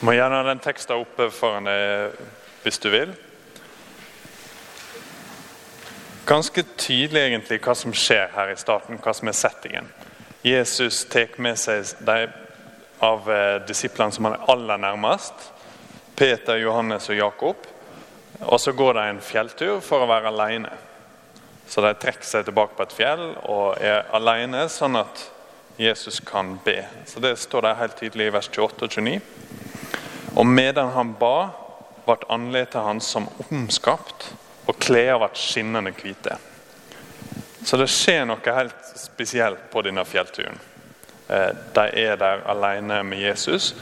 Må gjerne ha den teksten oppe foran deg hvis du vil. Ganske tydelig egentlig hva som skjer her i starten, hva som er settingen. Jesus tar med seg de av eh, disiplene som han er aller nærmest. Peter, Johannes og Jakob. Og så går de en fjelltur for å være alene. Så de trekker seg tilbake på et fjell og er alene, sånn at Jesus kan be. Så Det står der helt tydelig i vers 28 og 29. Og medan han ba, ble anletet hans som omskapt, og klærne ble skinnende hvite. Så det skjer noe helt spesielt på denne fjellturen. Eh, de er der alene med Jesus.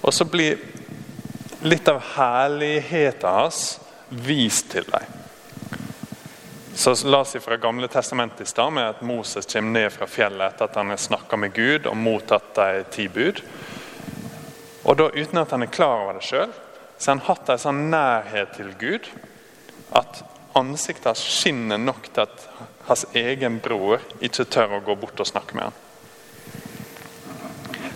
Og så blir litt av herligheten hans vist til dem. Så la oss fra Gamle testamentet i stad med at Moses kommer ned fra fjellet etter at han har snakka med Gud og mottatt de ti bud. Og da Uten at han er klar over det sjøl, så har han hatt en sånn nærhet til Gud at ansiktet hans skinner nok til at hans egen bror ikke tør å gå bort og snakke med ham.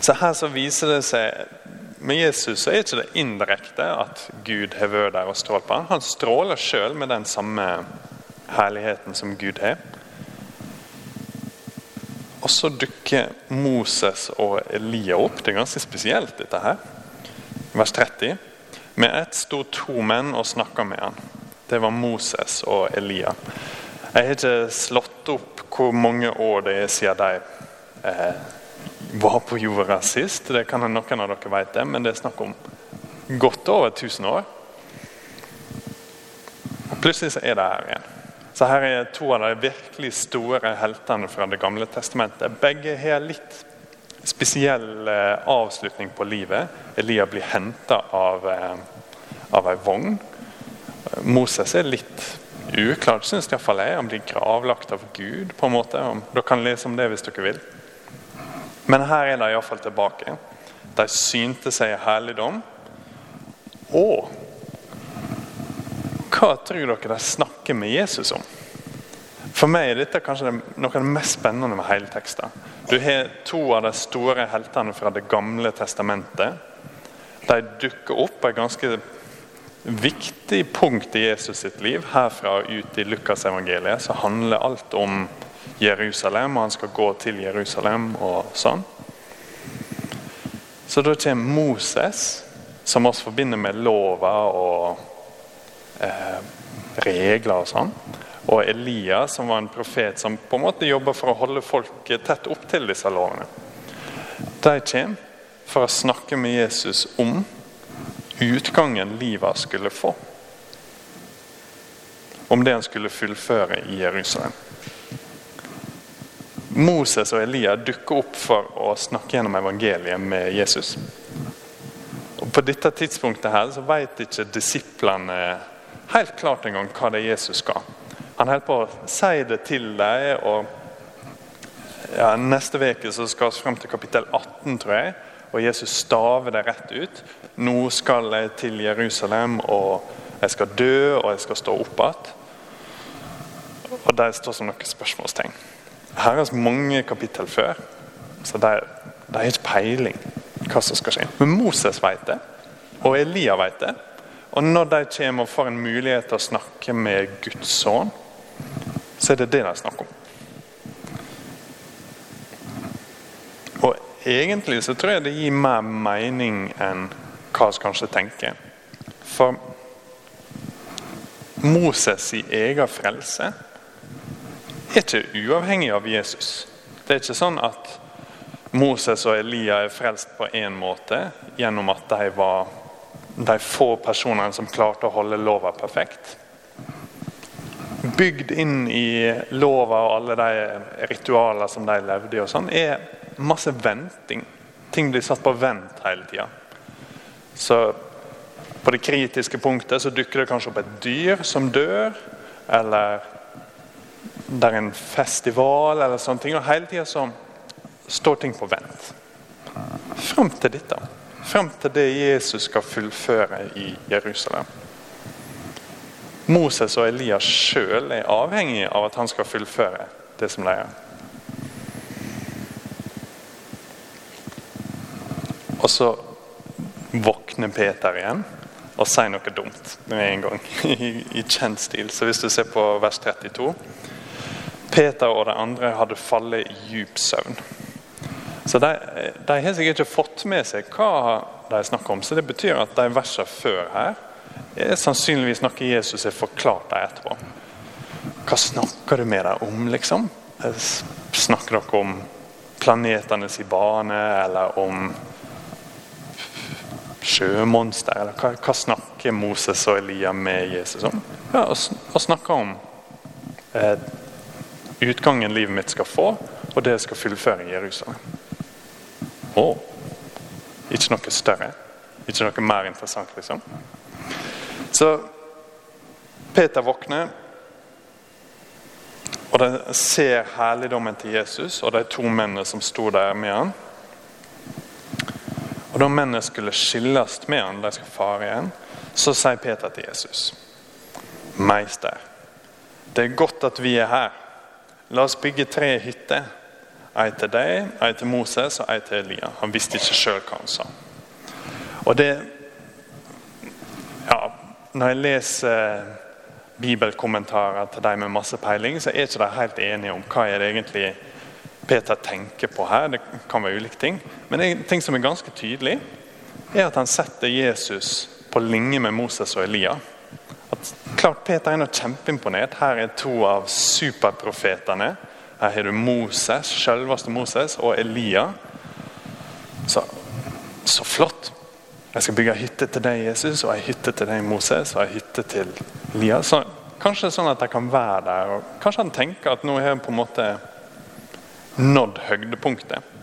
Så her så viser det seg Med Jesus så er ikke det indirekte at Gud har vært der og strålt på ham. Han stråler sjøl med den samme herligheten som Gud har. Og så dukker Moses og Elia opp. Det er ganske spesielt, dette her. Vers 30. Med ett sto to menn og snakka med han. Det var Moses og Elia. Jeg har ikke slått opp hvor mange år det er siden de eh, var på jorda sist. Det kan noen av dere vite, men det er snakk om godt over 1000 år. Og Plutselig så er det her igjen. Så Her er to av de virkelig store heltene fra Det gamle testamentet. Begge har litt spesiell eh, avslutning på livet. Elia blir henta av, eh, av ei vogn. Moses er litt uklart, syns iallfall jeg. Han blir gravlagt av Gud. på en måte. Dere kan lese om det hvis dere vil. Men her er de iallfall tilbake. De synte seg i herligdom. Og hva tror dere de snakker med Jesus om? For meg er dette kanskje noe av det mest spennende med hele teksten. Du har to av de store heltene fra Det gamle testamentet. De dukker opp på et ganske viktig punkt i Jesus sitt liv. Herfra og ut i Lukasevangeliet så handler alt om Jerusalem, og han skal gå til Jerusalem og sånn. Så da kommer Moses, som oss forbinder med lover og eh, regler og sånn. Og Elia, som var en profet som på en måte jobber for å holde folk tett opp til disse lovene. De kommer for å snakke med Jesus om utgangen livet skulle få. Om det han skulle fullføre i Jerusalem. Moses og Elia dukker opp for å snakke gjennom evangeliet med Jesus. Og På dette tidspunktet her så vet ikke disiplene helt klart engang hva det er Jesus skal. Han holder på å si det til dem. og ja, Neste uke skal vi frem til kapittel 18, tror jeg. Og Jesus staver det rett ut. Nå skal jeg til Jerusalem, og jeg skal dø, og jeg skal stå opp igjen. Og de står som noen spørsmålstegn. Her er det mange kapittel før, så de har ikke peiling hva som skal skje. Men Moses vet det, og Elia vet det. Og når de kommer og får en mulighet til å snakke med Guds sønn, så er det det de snakker om. Og egentlig så tror jeg det gir mer mening enn hva vi kanskje tenker. For Moses' i egen frelse er ikke uavhengig av Jesus. Det er ikke sånn at Moses og Elia er frelst på én måte gjennom at de var de få personene som klarte å holde lova perfekt. Bygd inn i lova og alle de ritualene som de levde i, og sånn, er masse venting. Ting blir satt på vent hele tida. Så på det kritiske punktet så dukker det kanskje opp et dyr som dør, eller det er en festival eller sånne ting. Og hele tida så står ting på vent. Fram til dette. Fram til det Jesus skal fullføre i Jerusalem. Moses og Elias sjøl er avhengig av at han skal fullføre det som de gjør. Og så våkner Peter igjen og sier noe dumt med en gang. I, i kjent stil. Så hvis du ser på vers 32 Peter og de andre hadde fallet i djup søvn. Så de, de, har sikkert ikke fått med seg hva de snakker om. Så det betyr at de versene før her er sannsynligvis noe Jesus har forklart dem etterpå. Hva snakker du med dem om, liksom? Snakker dere om planetenes bane, eller om sjømonster? Eller hva, hva, snakker Moses og Elia med Jesus om? Ja, og, snakker om eh, utgangen livet mitt skal få, og det jeg skal fullføre i Jerusalem. Å, ikke noe større. Ikke noe mer interessant, liksom. Så Peter våkner, og de ser herligdommen til Jesus og de to mennene som sto der med han. Og Da mennene skulle skilles med han, de skal fare igjen, så sier Peter til Jesus.: Meister, det er godt at vi er her. La oss bygge tre hytter. Ei til deg, ei til Moses og ei til Elia. Han visste ikke sjøl hva han sa. Og det ja, Når jeg leser bibelkommentarer til de med masse peiling, så er ikke de helt enige om hva er det egentlig Peter tenker på her. Det kan være ulike ting. Men en ting som er ganske tydelig, er at han setter Jesus på linje med Moses og Elia. At, klart Peter er nå kjempeimponert. Her er to av superprofetene. Her har du Moses, selveste Moses, og Elia. Så, så flott. Jeg skal bygge hytte til deg, Jesus, og ei hytte til deg, Moses, og ei hytte til Elia. Så, kanskje sånn at jeg kan være der. og Kanskje han tenker at nå har jeg på en måte nådd høydepunktet.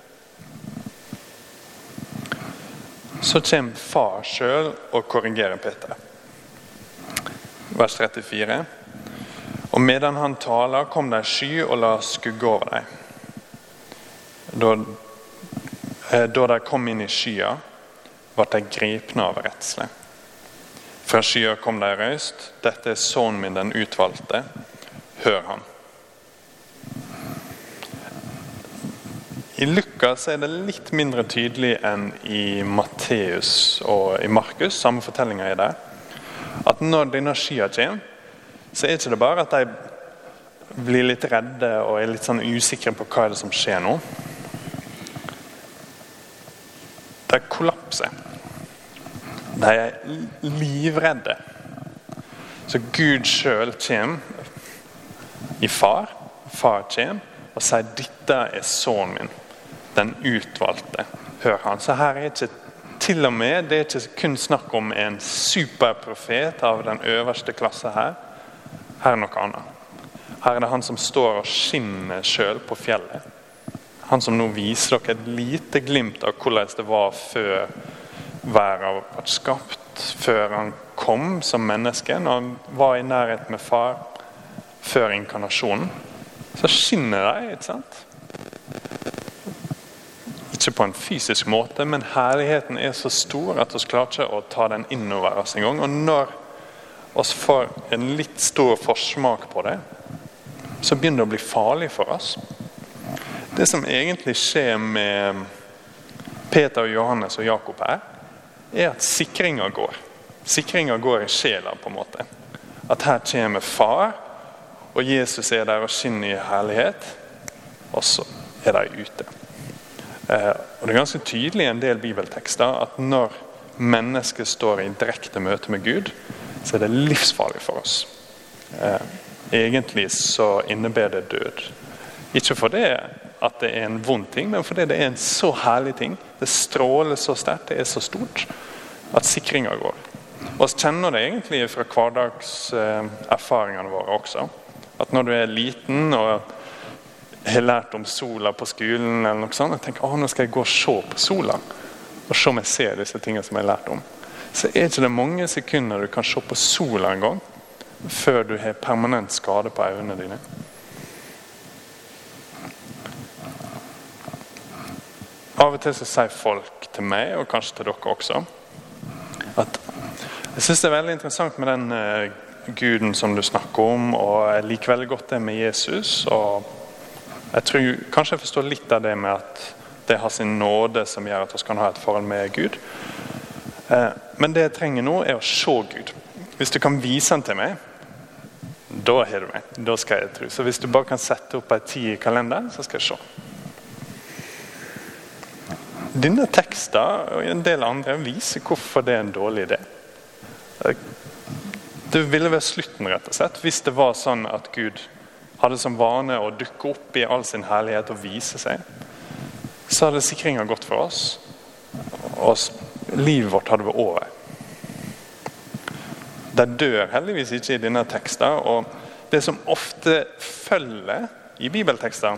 Så kommer far sjøl og korrigerer Peter. Vers 34. Og medan han taler, kom det ei sky og la skugge over dem. Da, eh, da de kom inn i skya, ble de gripne av redsle. Fra skya kom de røyst. Dette er sønnen min, den utvalgte. Hør ham. I Lukas er det litt mindre tydelig enn i Matteus og i Markus. Samme fortellinga er der. At når denne skya kommer, så er det ikke bare at de blir litt redde og er litt sånn usikre på hva er det som skjer nå. De kollapser. De er livredde. Så Gud sjøl kommer i far. Far kommer og sier 'dette er sønnen min' den utvalgte. Hør han. Så her er ikke til og med, Det er ikke kun snakk om en superprofet av den øverste klasse her. Her er noe annet. Her er det han som står og skinner sjøl på fjellet. Han som nå viser dere et lite glimt av hvordan det var før verden ble skapt, før han kom som menneske, når han var i nærhet med far før inkarnasjonen. Så skinner de, ikke sant? Ikke på en fysisk måte, men herligheten er så stor at vi klarer ikke å ta den inn over oss engang. Og når vi får en litt stor forsmak på det, så begynner det å bli farlig for oss. Det som egentlig skjer med Peter, Johannes og Jakob her, er at sikringa går. Sikringa går i sjela, på en måte. At her kommer far, og Jesus er der og skinner i herlighet, og så er de ute. Eh, og Det er ganske tydelig i en del bibeltekster at når mennesket står i direkte møte med Gud, så er det livsfarlig for oss. Eh, egentlig så innebærer det død. Ikke fordi at det er en vond ting, men fordi det er en så herlig ting. Det stråler så sterkt, det er så stort, at sikringa går. Vi kjenner det egentlig fra hverdagserfaringene våre også. At når du er liten og har lært om sola på skolen, eller noe sånt, og tenker at nå skal jeg gå og se på sola. Og se om jeg ser disse tingene som jeg har lært om. Så er ikke det mange sekunder du kan se på sola en gang før du har permanent skade på øynene dine. Av og til så sier folk til meg, og kanskje til dere også, at jeg syns det er veldig interessant med den uh, guden som du snakker om, og jeg liker veldig godt det med Jesus. og jeg tror Kanskje jeg forstår litt av det med at det har sin nåde som gjør at vi kan ha et forhold med Gud. Eh, men det jeg trenger nå, er å se Gud. Hvis du kan vise han til meg, da har du meg. Da skal jeg tro. Så hvis du bare kan sette opp ei tid i kalenderen, så skal jeg se. Denne teksten og en del andre viser hvorfor det er en dårlig idé. Det ville være slutten, rett og slett, hvis det var sånn at Gud hadde som vane å dukke opp i all sin herlighet og vise seg. Så hadde sikringa gått for oss, og livet vårt hadde vært over. De dør heldigvis ikke i denne teksten. Og det som ofte følger i bibeltekster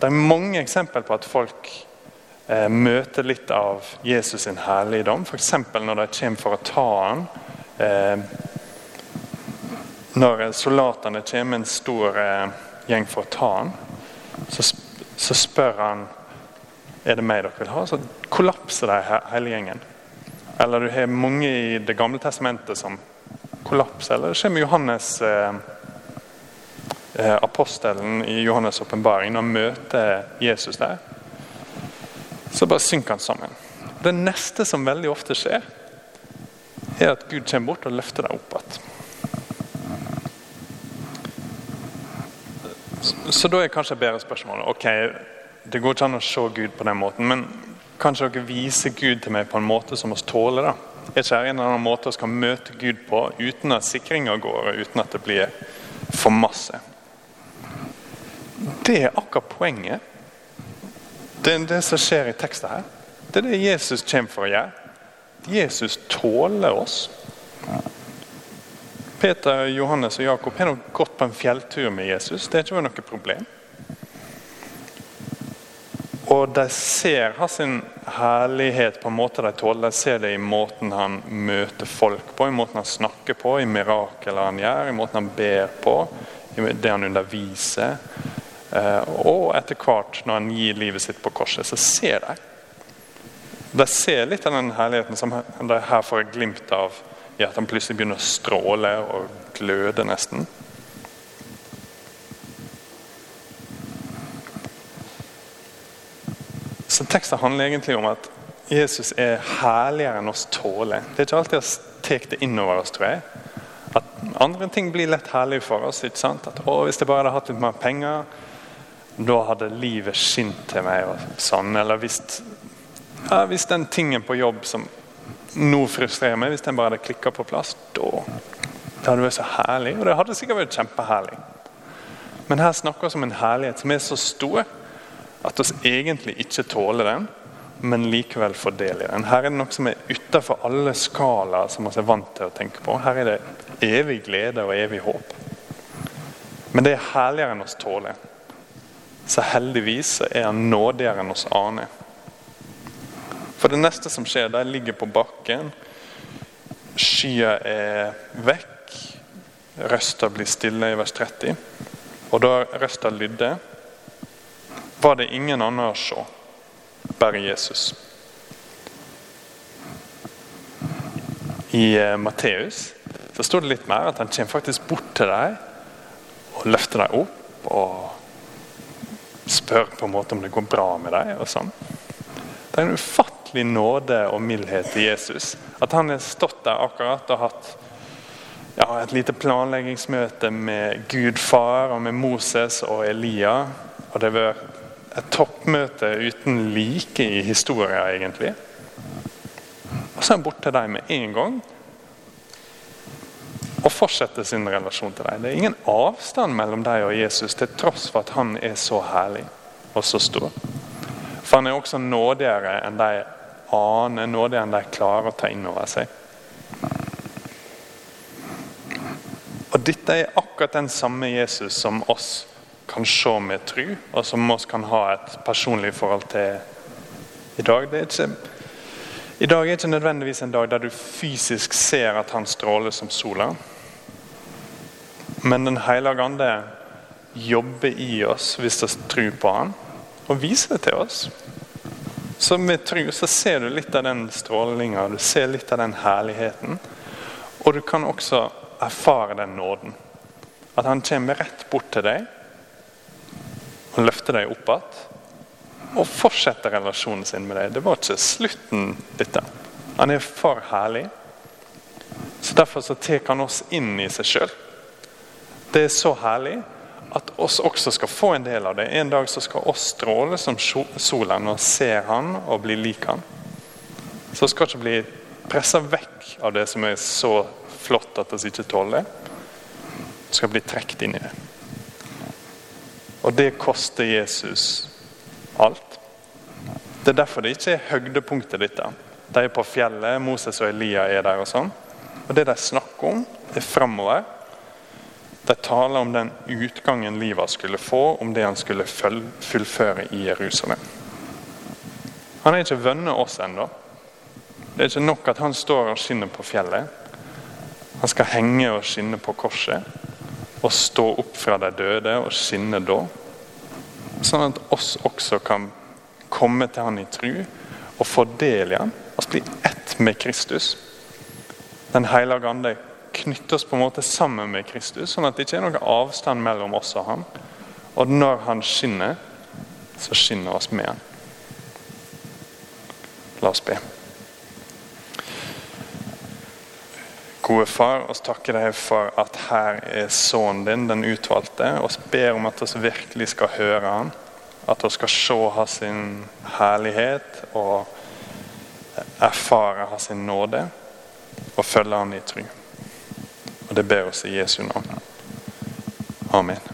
Det er mange eksempler på at folk eh, møter litt av Jesus sin herligdom. F.eks. når de kommer for å ta ham. Eh, når soldatene kommer en stor eh, gjeng for å ta ham, så, så, spør han er det meg dere vil ha. Så kollapser de hele gjengen. Eller du har mange i Det gamle testamentet som kollapser. Eller det skjer med Johannes, eh, eh, apostelen i Johannes' åpenbaring. Når han møter Jesus der, så bare synker han sammen. Det neste som veldig ofte skjer, er at Gud kommer bort og løfter deg opp igjen. Så da er kanskje bedre spørsmålet ok, det går ikke an å se Gud på den måten, men kanskje dere viser Gud til meg på en måte som vi tåler? da? Er ikke det en eller annen måte vi kan møte Gud på uten at sikringa går, og uten at det blir for masse? Det er akkurat poenget. Det er det som skjer i teksten her. Det er det Jesus kommer for å gjøre. Jesus tåler oss. Peter, Johannes og Jakob har nok gått på en fjelltur med Jesus. Det har ikke noe problem. Og de ser hans herlighet på en måte de tåler. De ser det i måten han møter folk på, i måten han snakker på, i mirakler han gjør, i måten han ber på, i det han underviser. Eh, og etter hvert, når han gir livet sitt på korset, så ser de. De ser litt av den herligheten som de her får et glimt av i at han plutselig begynner å stråle og gløde nesten. Så Teksten handler egentlig om at Jesus er herligere enn oss tåler. Det er ikke alltid vi tar det inn over oss, tror jeg. At Andre ting blir lett herlige for oss. ikke sant? At å, Hvis jeg bare hadde hatt litt mer penger, da hadde livet skint til meg. og sånn. Eller hvis, ja, hvis den tingen på jobb som nå frustrerer meg, hvis den bare hadde klikka på plass, da det hadde vært så herlig. Og det hadde sikkert vært kjempeherlig. Men her snakker vi om en herlighet som er så stor at oss egentlig ikke tåler den, men likevel får del i den. Her er det noe som er utenfor alle skalaer som vi er vant til å tenke på. Her er det evig glede og evig håp. Men det er herligere enn oss tåler. Så heldigvis er han nådigere enn oss aner. For det neste som skjer, de ligger på bakken. Skya er vekk. Røsta blir stille i vers 30. Og da røsta lydde, var det ingen annen å se, bare Jesus. I uh, Matteus så står det litt mer at han kommer faktisk bort til deg og løfter deg opp og spør på en måte om det går bra med deg. og sånn. Det er en ufattelig nåde og mildhet i Jesus. At han har stått der akkurat og hatt ja, et lite planleggingsmøte med Gud far og med Moses og Elia. Og det har vært et toppmøte uten like i historien, egentlig. Og så er han borte deg med en gang og fortsetter sin relasjon til deg. Det er ingen avstand mellom deg og Jesus, til tross for at han er så herlig og så stor. For han er også nådigere enn de aner, nådigere enn de klarer å ta inn over seg. Og Dette er akkurat den samme Jesus som oss kan se med tro, og som vi kan ha et personlig forhold til i dag. Det er ikke, I dag er ikke nødvendigvis en dag der du fysisk ser at han stråler som sola. Men Den hellige ande jobber i oss hvis vi tror på han, og viser det til oss. Så med tro så ser du litt av den strålinga, du ser litt av den herligheten. Og du kan også erfare den nåden. At han kommer rett bort til deg og løfter deg opp igjen. Og fortsetter relasjonen sin med deg. Det var ikke slutten, dette. Han er for herlig. Så Derfor så tar han oss inn i seg sjøl. Det er så herlig at oss også skal få en del av det. En dag så skal oss stråle som solen og ser han og bli lik han. Så skal ikke bli pressa vekk av det som er så flott at vi ikke tåler det. Skal bli trukket inn i det. Og det koster Jesus alt. Det er derfor det ikke er høydepunktet ditt. De er på fjellet, Moses og Elia er der og sånn. Og det de snakker om, er framover. De taler om den utgangen livet skulle få, om det han skulle fullføre i Jerusalem. Han er ikke vunnet oss ennå. Det er ikke nok at han står og skinner på fjellet. Han skal henge og skinne på korset og stå opp fra de døde og skinne da. Sånn at oss også kan komme til han i tru og få del han. Altså bli ett med Kristus. Den hellige ande knytter oss på en måte sammen med Kristus, sånn at det ikke er noen avstand mellom oss og ham. Og når han skinner, så skinner oss med han. La oss be. Gode Far, oss takker deg for at her er sønnen din, den utvalgte. og ber om at vi virkelig skal høre han. At vi skal se hans herlighet og erfare hans nåde. Og følge han i tru. Og det ber oss i Jesu navn. Amen.